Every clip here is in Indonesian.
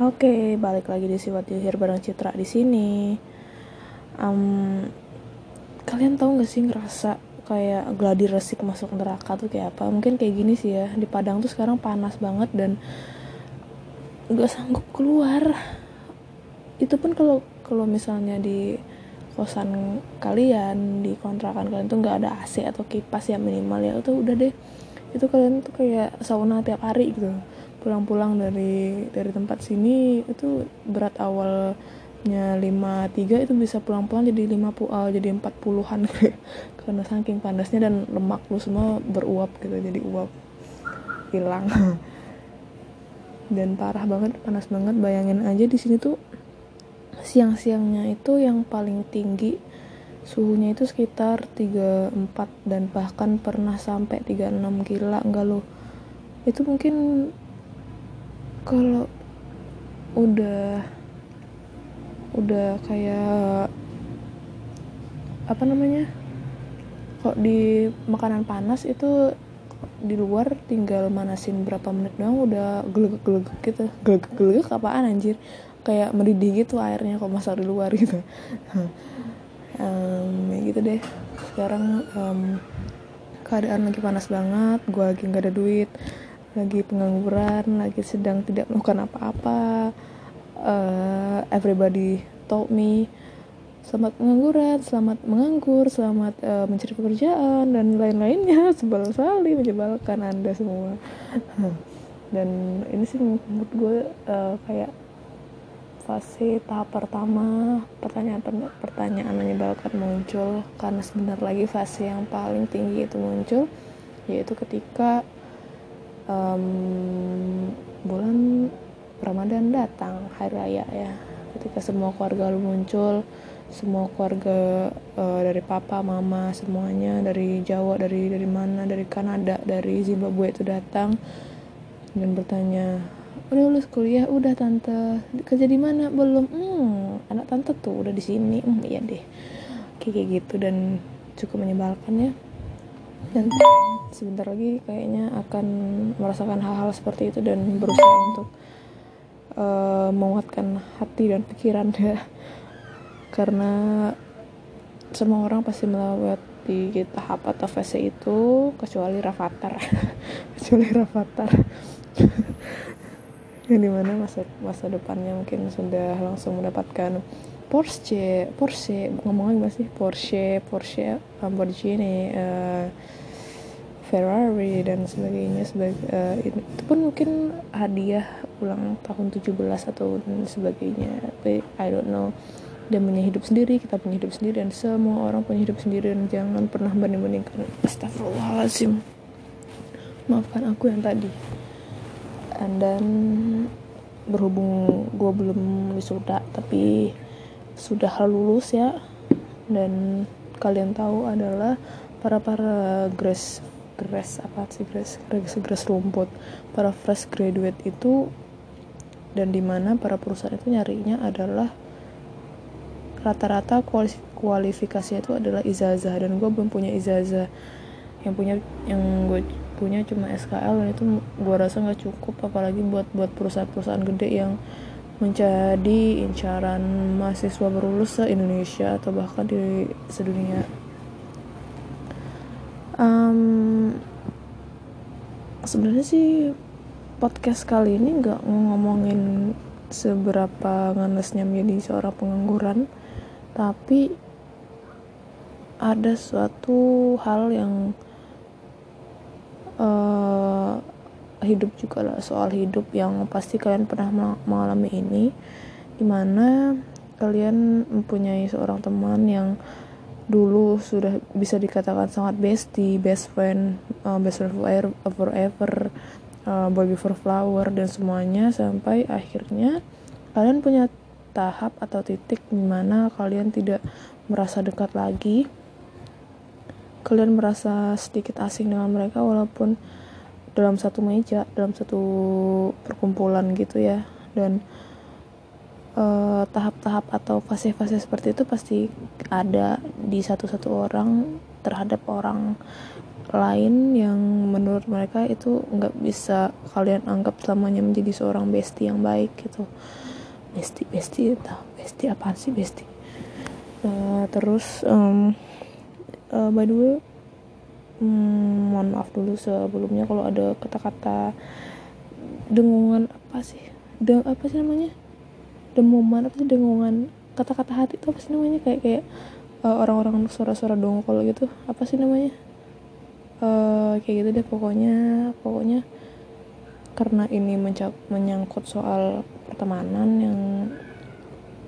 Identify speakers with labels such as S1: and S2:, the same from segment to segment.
S1: Oke, balik lagi di Siwat Yuhir bareng Citra di sini. Um, kalian tahu gak sih ngerasa kayak gladi resik masuk neraka tuh kayak apa? Mungkin kayak gini sih ya. Di Padang tuh sekarang panas banget dan gak sanggup keluar. Itu pun kalau kalau misalnya di kosan kalian di kontrakan kalian tuh nggak ada AC atau kipas ya minimal ya itu udah deh itu kalian tuh kayak sauna tiap hari gitu pulang-pulang dari dari tempat sini itu berat awalnya 53 itu bisa pulang-pulang jadi 50 uh, jadi 40-an karena saking panasnya dan lemak lu semua beruap gitu jadi uap hilang. Dan parah banget panas banget. Bayangin aja di sini tuh siang-siangnya itu yang paling tinggi suhunya itu sekitar 34 dan bahkan pernah sampai 36 gila enggak lo itu mungkin kalau udah udah kayak apa namanya kok di makanan panas itu di luar tinggal manasin berapa menit doang udah gelegek-gelegek gitu. Gelegek-gelegek apaan anjir? Kayak mendidih gitu airnya kok masak di luar gitu. Um, ya gitu deh. Sekarang um, keadaan lagi panas banget gue lagi nggak ada duit lagi pengangguran lagi sedang tidak melakukan apa-apa uh, everybody told me selamat pengangguran selamat menganggur selamat uh, mencari pekerjaan dan lain-lainnya. Sebal sekali menyebalkan anda semua. Dan ini sih menurut gue uh, kayak fase tahap pertama pertanyaan pertanyaan menyebalkan muncul karena sebentar lagi fase yang paling tinggi itu muncul yaitu ketika um, bulan Ramadan datang hari raya ya. Ketika semua keluarga lu muncul semua keluarga uh, dari papa mama semuanya dari Jawa dari dari mana dari Kanada dari Zimbabwe itu datang dan bertanya udah lulus kuliah? Udah tante. Kerja di mana? Belum. Hmm anak tante tuh udah di sini. Hmm iya deh. Kayak gitu dan cukup menyebalkan ya dan sebentar lagi kayaknya akan merasakan hal-hal seperti itu dan berusaha untuk uh, menguatkan hati dan pikiran ya karena semua orang pasti melewati tahap atau fase itu kecuali Rafathar. Kecuali Rafathar. Yang di mana masa masa depannya mungkin sudah langsung mendapatkan Porsche Porsche ngomong lagi masih Porsche Porsche Lamborghini uh, Ferrari dan sebagainya sebagai uh, itu pun mungkin hadiah ulang tahun 17 atau dan sebagainya. Tapi I don't know. Dia punya hidup sendiri kita punya hidup sendiri dan semua orang punya hidup sendiri dan jangan pernah banding-bandingkan. Astagfirullahaladzim maafkan aku yang tadi. Dan berhubung gue belum wisuda tapi sudah lulus ya. Dan kalian tahu adalah para para grass grass apa sih grass grass grass rumput. Para fresh graduate itu dan di mana para perusahaan itu nyarinya adalah rata-rata kualifikasinya itu adalah izazah dan gue belum punya izazah yang punya yang gue punya cuma SKL dan itu gue rasa nggak cukup apalagi buat buat perusahaan-perusahaan gede yang menjadi incaran mahasiswa baru lulus se Indonesia atau bahkan di sedunia. Um, sebenarnya sih podcast kali ini nggak ngomongin seberapa nganesnya menjadi seorang pengangguran tapi ada suatu hal yang uh, hidup juga lah soal hidup yang pasti kalian pernah mengalami ini di mana kalian mempunyai seorang teman yang dulu sudah bisa dikatakan sangat bestie, best friend, uh, best friend forever, forever uh, boy before flower dan semuanya sampai akhirnya kalian punya tahap atau titik di mana kalian tidak merasa dekat lagi. Kalian merasa sedikit asing dengan mereka walaupun dalam satu meja dalam satu perkumpulan gitu ya. Dan eh, tahap-tahap atau fase-fase seperti itu pasti ada di satu-satu orang terhadap orang lain yang menurut mereka itu nggak bisa kalian anggap selamanya menjadi seorang bestie yang baik gitu. Bestie bestie itu bestie apa sih bestie uh, terus um, uh, by the way um, mohon maaf dulu sebelumnya kalau ada kata-kata dengungan apa sih? De apa sih namanya? Demuman apa sih dengungan kata-kata hati itu apa sih namanya? Kayak kayak uh, orang-orang suara-suara dongkol gitu. Apa sih namanya? Uh, kayak gitu deh pokoknya. Pokoknya karena ini menyangkut soal pertemanan yang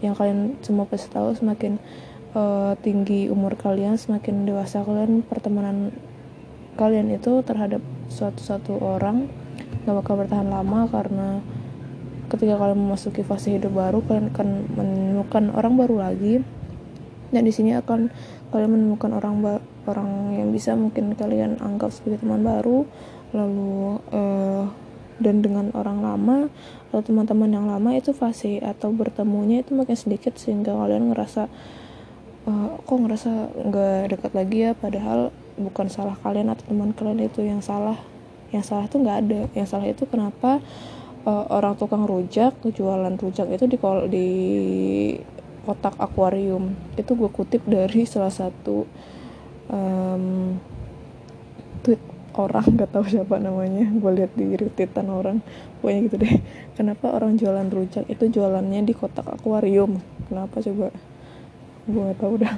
S1: yang kalian semua pasti tahu semakin uh, tinggi umur kalian semakin dewasa kalian pertemanan kalian itu terhadap suatu satu orang gak bakal bertahan lama karena ketika kalian memasuki fase hidup baru kalian akan menemukan orang baru lagi. Dan di sini akan kalian menemukan orang orang yang bisa mungkin kalian anggap sebagai teman baru lalu uh, dan dengan orang lama atau teman-teman yang lama itu fase atau bertemunya itu makin sedikit sehingga kalian ngerasa uh, kok ngerasa nggak dekat lagi ya padahal bukan salah kalian atau teman kalian itu yang salah. Yang salah itu nggak ada. Yang salah itu kenapa uh, orang tukang rujak jualan rujak itu di di kotak akuarium. Itu gue kutip dari salah satu um, tweet orang gak tahu siapa namanya. Gue lihat di retweetan orang. Pokoknya gitu deh. Kenapa orang jualan rujak itu jualannya di kotak akuarium? Kenapa coba? Gue gak tahu dah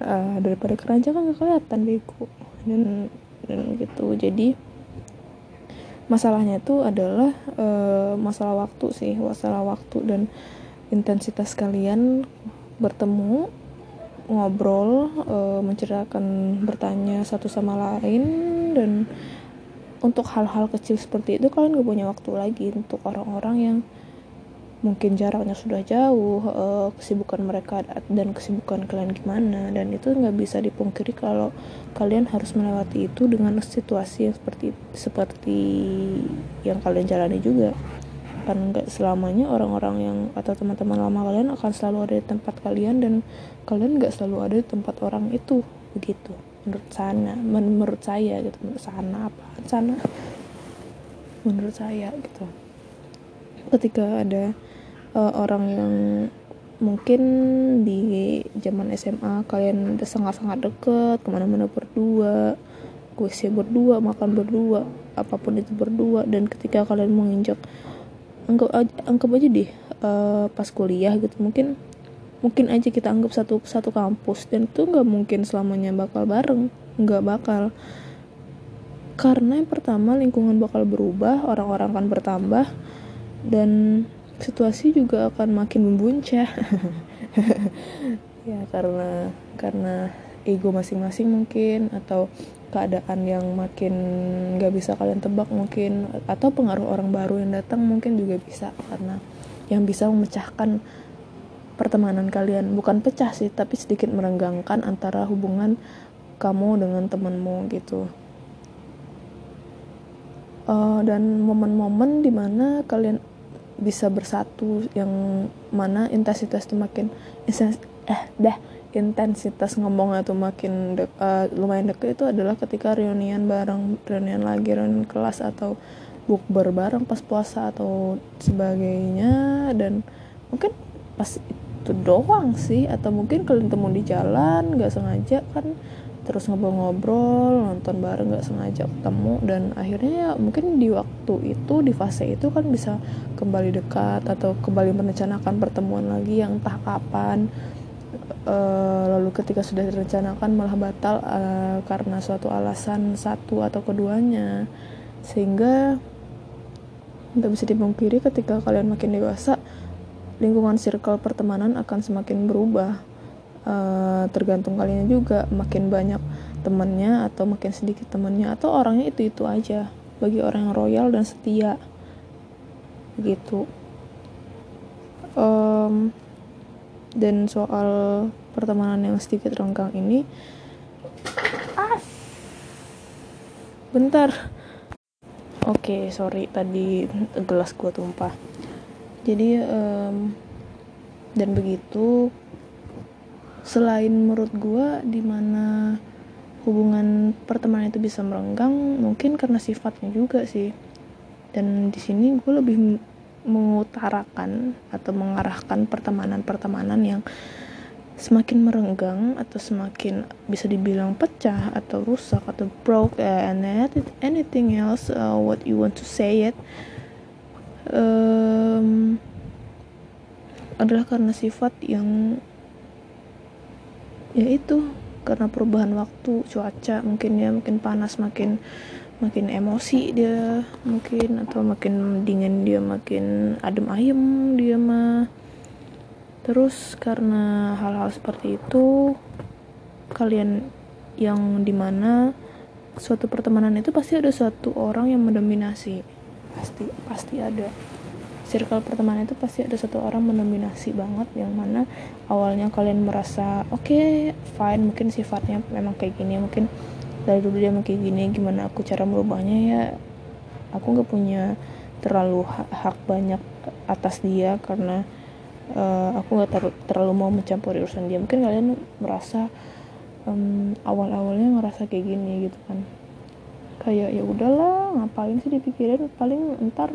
S1: uh, daripada keranjang kan gak kelihatan bego. Dan dan gitu. Jadi masalahnya itu adalah uh, masalah waktu sih. Masalah waktu dan intensitas kalian bertemu ngobrol uh, menceritakan bertanya satu sama lain dan untuk hal-hal kecil seperti itu kalian gak punya waktu lagi untuk orang-orang yang mungkin jaraknya sudah jauh uh, kesibukan mereka dan kesibukan kalian gimana dan itu nggak bisa dipungkiri kalau kalian harus melewati itu dengan situasi yang seperti seperti yang kalian jalani juga. Kan nggak selamanya orang-orang yang atau teman-teman lama kalian akan selalu ada di tempat kalian dan kalian nggak selalu ada di tempat orang itu begitu. Menurut sana menurut saya gitu menurut sana apa sana? Menurut saya gitu. Ketika ada uh, orang yang mungkin di zaman SMA kalian udah sangat-sangat deket ke mana-mana berdua kuisnya berdua makan berdua apa pun itu berdua. Dan ketika kalian menginjak anggap aja, anggap aja deh uh, pas kuliah gitu mungkin mungkin aja kita anggap satu satu kampus. Dan itu nggak mungkin selamanya bakal bareng nggak bakal. Karena yang pertama lingkungan bakal berubah orang-orang akan bertambah. Dan situasi juga akan makin membuncah. Ya karena karena ego masing-masing mungkin atau keadaan yang makin nggak bisa kalian tebak mungkin atau pengaruh orang baru yang datang mungkin juga bisa karena yang bisa memecahkan pertemanan kalian. Bukan pecah sih tapi sedikit merenggangkan antara hubungan kamu dengan temanmu gitu. Uh, dan momen-momen di mana kalian bisa bersatu yang mana intensitas itu makin eh dah intensitas ngomongnya tuh makin de uh, lumayan deket itu adalah ketika reunian bareng reunian lagi reunian kelas atau bukber bareng pas puasa atau sebagainya. Dan mungkin pas itu doang sih atau mungkin kalian temu di jalan nggak sengaja kan terus ngobrol-ngobrol nonton bareng nggak sengaja ketemu. Dan akhirnya ya mungkin di waktu itu di fase itu kan bisa kembali dekat atau kembali merencanakan pertemuan lagi yang entah kapan. Uh, lalu ketika sudah direncanakan malah batal uh, karena suatu alasan satu atau keduanya. Sehingga nggak bisa dipungkiri ketika kalian makin dewasa lingkungan circle pertemanan akan semakin berubah uh, tergantung kalian juga makin banyak temennya atau makin sedikit temennya atau orangnya itu itu aja bagi orang yang royal dan setia. Begitu. Um, dan soal pertemanan yang sedikit renggang ini ah bentar. Oke okay, sorry tadi gelas gua tumpah. Jadi um, dan begitu selain menurut gue di mana hubungan pertemanan itu bisa merenggang mungkin karena sifatnya juga sih. Dan di sini gue lebih mengutarakan atau mengarahkan pertemanan-pertemanan yang semakin merenggang atau semakin bisa dibilang pecah atau rusak atau broke and anything else uh, what you want to say it um, adalah karena sifat yang ya itu karena perubahan waktu cuaca mungkin ya makin panas makin makin emosi dia mungkin atau makin dingin dia makin adem ayem dia mah. Terus karena hal-hal seperti itu kalian yang di mana suatu pertemanan itu pasti ada suatu orang yang mendominasi. Pasti pasti ada circle pertemanan itu pasti ada satu orang mendominasi banget yang mana awalnya kalian merasa oke okay, fine mungkin sifatnya memang kayak gini mungkin dari dulu dia kayak gini gimana aku cara merubahnya ya? Aku nggak punya terlalu hak, hak banyak atas dia karena uh, aku nggak ter terlalu mau mencampuri urusan dia. Mungkin kalian merasa um, awal-awalnya ngerasa kayak gini gitu kan. Kayak ya udahlah ngapain sih dipikirin? Paling ntar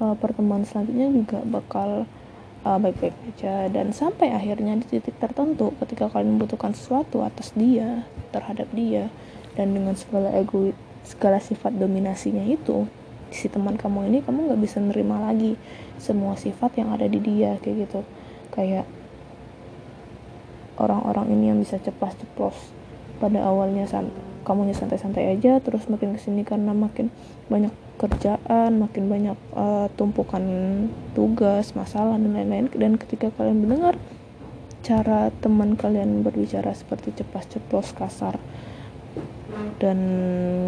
S1: uh, pertemuan selanjutnya juga bakal uh, baik-baik aja. Dan sampai akhirnya di titik tertentu ketika kalian membutuhkan sesuatu atas dia terhadap dia dan dengan segala ego segala sifat dominasinya itu si teman kamu ini kamu nggak bisa nerima lagi semua sifat yang ada di dia kayak gitu. Kayak orang-orang ini yang bisa cepat ceplos pada awalnya kamunya santai-santai aja terus makin ke sini karena makin banyak kerjaan makin banyak uh, tumpukan tugas masalah dan lain-lain. Dan ketika kalian mendengar cara teman kalian berbicara seperti cepat ceplos kasar dan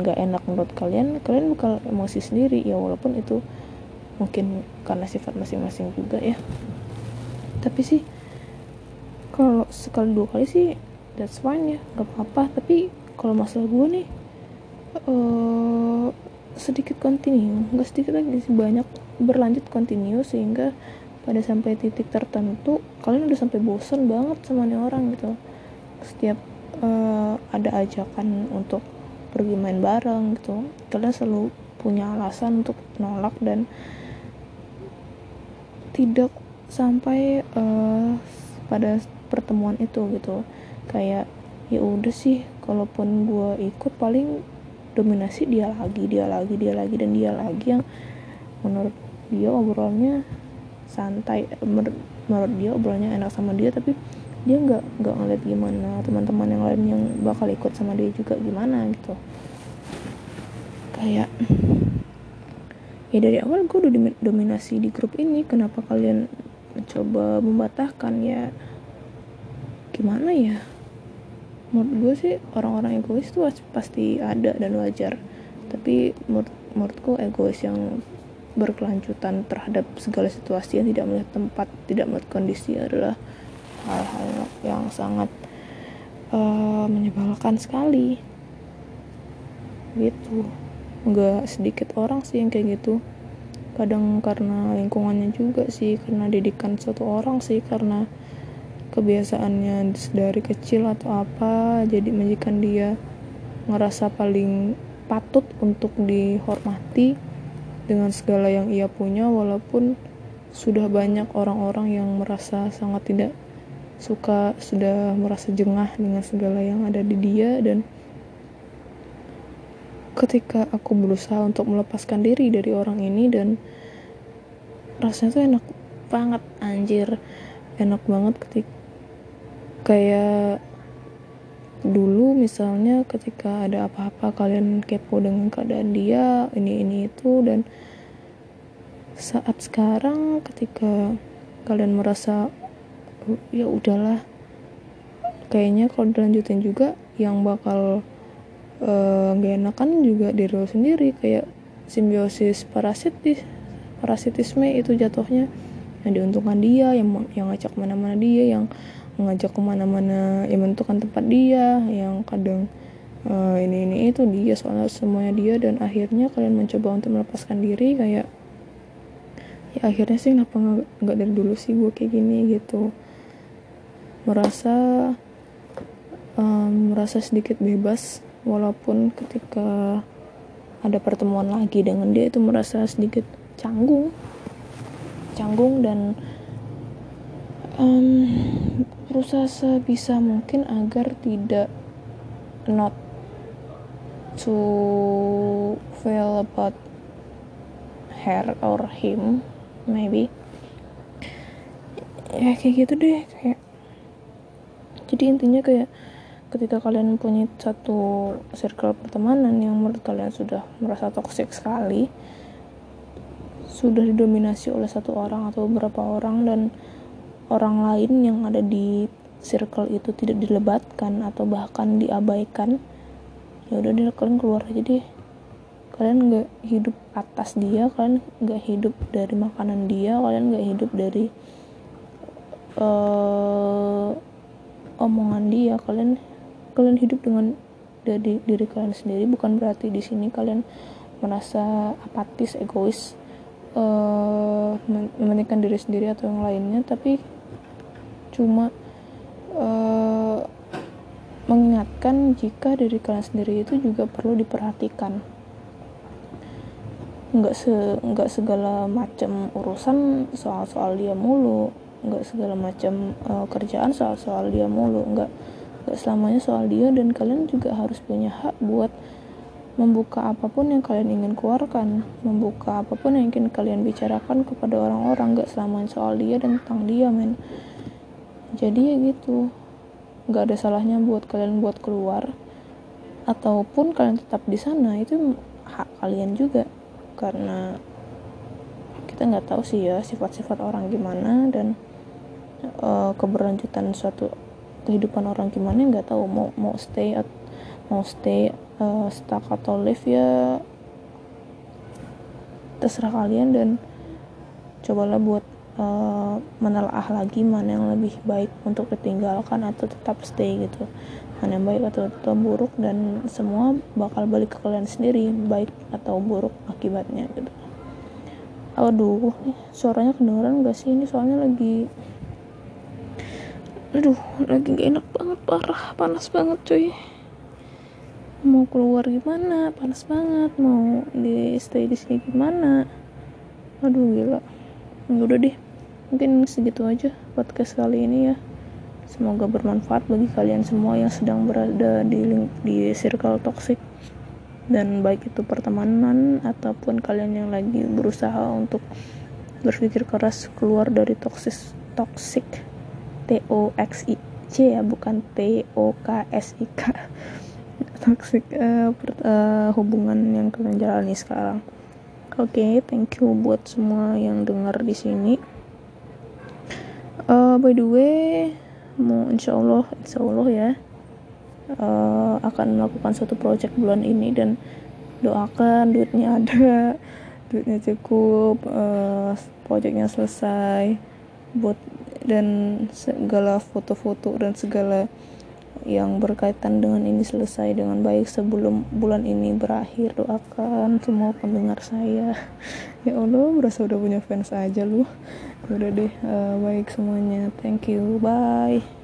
S1: gak enak menurut kalian kalian bakal emosi sendiri. Ya walaupun itu mungkin karena sifat masing-masing juga ya. Tapi sih kalau sekali dua kali sih that's fine ya. Gak apa-apa. Tapi kalau masalah gue nih uh, sedikit continue. Nggak sedikit lagi sih banyak berlanjut continue sehingga pada sampai titik tertentu kalian udah sampai bosan banget sama nih orang gitu. Setiap uh, ada ajakan untuk pergi main bareng gitu kalian selalu punya alasan untuk nolak dan tidak sampai uh, pada pertemuan itu gitu. Kayak ya udah sih kalaupun gue ikut paling dominasi dia lagi dia lagi dia lagi dan dia lagi yang menurut dia obrolannya santai. Menurut, dia obrolannya enak sama dia tapi dia nggak nggak ngeliat gimana teman-teman yang lain yang bakal ikut sama dia juga gimana gitu. Kayak ya dari awal gue udah dominasi di grup ini kenapa kalian mencoba membatahkan ya? Gimana ya menurut gue sih orang-orang egois tuh pasti ada dan wajar. Tapi menurut menurutku egois yang berkelanjutan terhadap segala situasi yang tidak melihat tempat tidak melihat kondisi adalah hal-hal yang sangat uh, menyebalkan sekali. Gitu. Nggak sedikit orang sih yang kayak gitu. Kadang karena lingkungannya juga sih karena didikan satu orang sih karena kebiasaannya dari kecil atau apa jadi menjadikan dia ngerasa paling patut untuk dihormati dengan segala yang ia punya walaupun sudah banyak orang-orang yang merasa sangat tidak suka sudah merasa jengah dengan segala yang ada di dia. Dan ketika aku berusaha untuk melepaskan diri dari orang ini dan rasanya tuh enak banget anjir. Enak banget ketika kayak dulu misalnya ketika ada apa-apa kalian kepo dengan keadaan dia ini ini itu dan saat sekarang ketika kalian merasa oh, ya udahlah kayaknya kalau dilanjutin juga yang bakal uh, gak enakan juga diri lo sendiri kayak simbiosis parasitis parasitisme itu jatuhnya. Yang diuntungkan dia yang yang ngajak mana-mana dia yang ngajak ke mana-mana. Yang menentukan tempat dia yang kadang uh, ini ini itu dia soalnya semuanya dia. Dan akhirnya kalian mencoba untuk melepaskan diri kayak ya akhirnya sih kenapa nggak dari dulu sih gue kayak gini gitu. Merasa um, merasa sedikit bebas walaupun ketika ada pertemuan lagi dengan dia itu merasa sedikit canggung. Canggung dan um, berusaha sebisa mungkin agar tidak not to feel about her or him maybe. Ya kayak gitu deh kayak. Jadi intinya kayak ketika kalian punya satu circle pertemanan yang menurut kalian sudah merasa toxic sekali sudah didominasi oleh satu orang atau beberapa orang dan orang lain yang ada di circle itu tidak dilebatkan atau bahkan diabaikan ya udah deh kalian keluar aja deh. Kalian nggak hidup atas dia kalian nggak hidup dari makanan dia kalian nggak hidup dari uh, omongan dia. Kalian kalian hidup dengan dari diri kalian sendiri. Bukan berarti di sini kalian merasa apatis egois uh, mementingkan diri sendiri atau yang lainnya tapi cuma uh, mengingatkan jika diri kalian sendiri itu juga perlu diperhatikan. Nggak se nggak segala macam urusan soal-soal dia mulu nggak segala macam uh, kerjaan soal-soal dia mulu nggak nggak selamanya soal dia dan kalian juga harus punya hak buat membuka apa pun yang kalian ingin keluarkan membuka apa pun yang ingin kalian bicarakan kepada orang-orang nggak selamanya soal dia dan tentang dia men jadi ya gitu. Nggak ada salahnya buat kalian buat keluar. Ataupun kalian tetap di sana itu hak kalian juga. Karena kita nggak tahu sih ya sifat-sifat orang gimana dan uh, keberlanjutan suatu kehidupan orang gimana nggak tahu. Mau mau stay at, mau stay uh, stuck atau live ya terserah kalian dan cobalah buat uh, menelaah lagi mana yang lebih baik untuk ditinggalkan atau tetap stay gitu. Mana yang baik atau tetap buruk dan semua bakal balik ke kalian sendiri baik atau buruk akibatnya gitu. Aduh suaranya kedengeran gak sih? Ini soalnya lagi aduh lagi gak enak banget parah panas banget cuy. Mau keluar gimana? Panas banget. Mau di stay di sini gimana? Aduh gila. Udah deh mungkin segitu aja podcast kali ini ya. Semoga bermanfaat bagi kalian semua yang sedang berada di link, di circle toxic. Dan baik itu pertemanan ataupun kalian yang lagi berusaha untuk berpikir keras keluar dari toxic toxic T O X I C ya bukan T O K S I K. Toxic uh, uh, hubungan yang kalian jalani sekarang. Oke okay, thank you buat semua yang dengar di sini uh, by the way mau insya Allah insya Allah ya uh, akan melakukan suatu project bulan ini dan doakan duitnya ada duitnya cukup uh, projectnya selesai buat dan segala foto-foto dan segala yang berkaitan dengan ini selesai dengan baik sebelum bulan ini berakhir. Doakan semua pendengar saya. Ya Allah berasa udah punya fans aja lu. Udah deh uh, baik semuanya. Thank you. Bye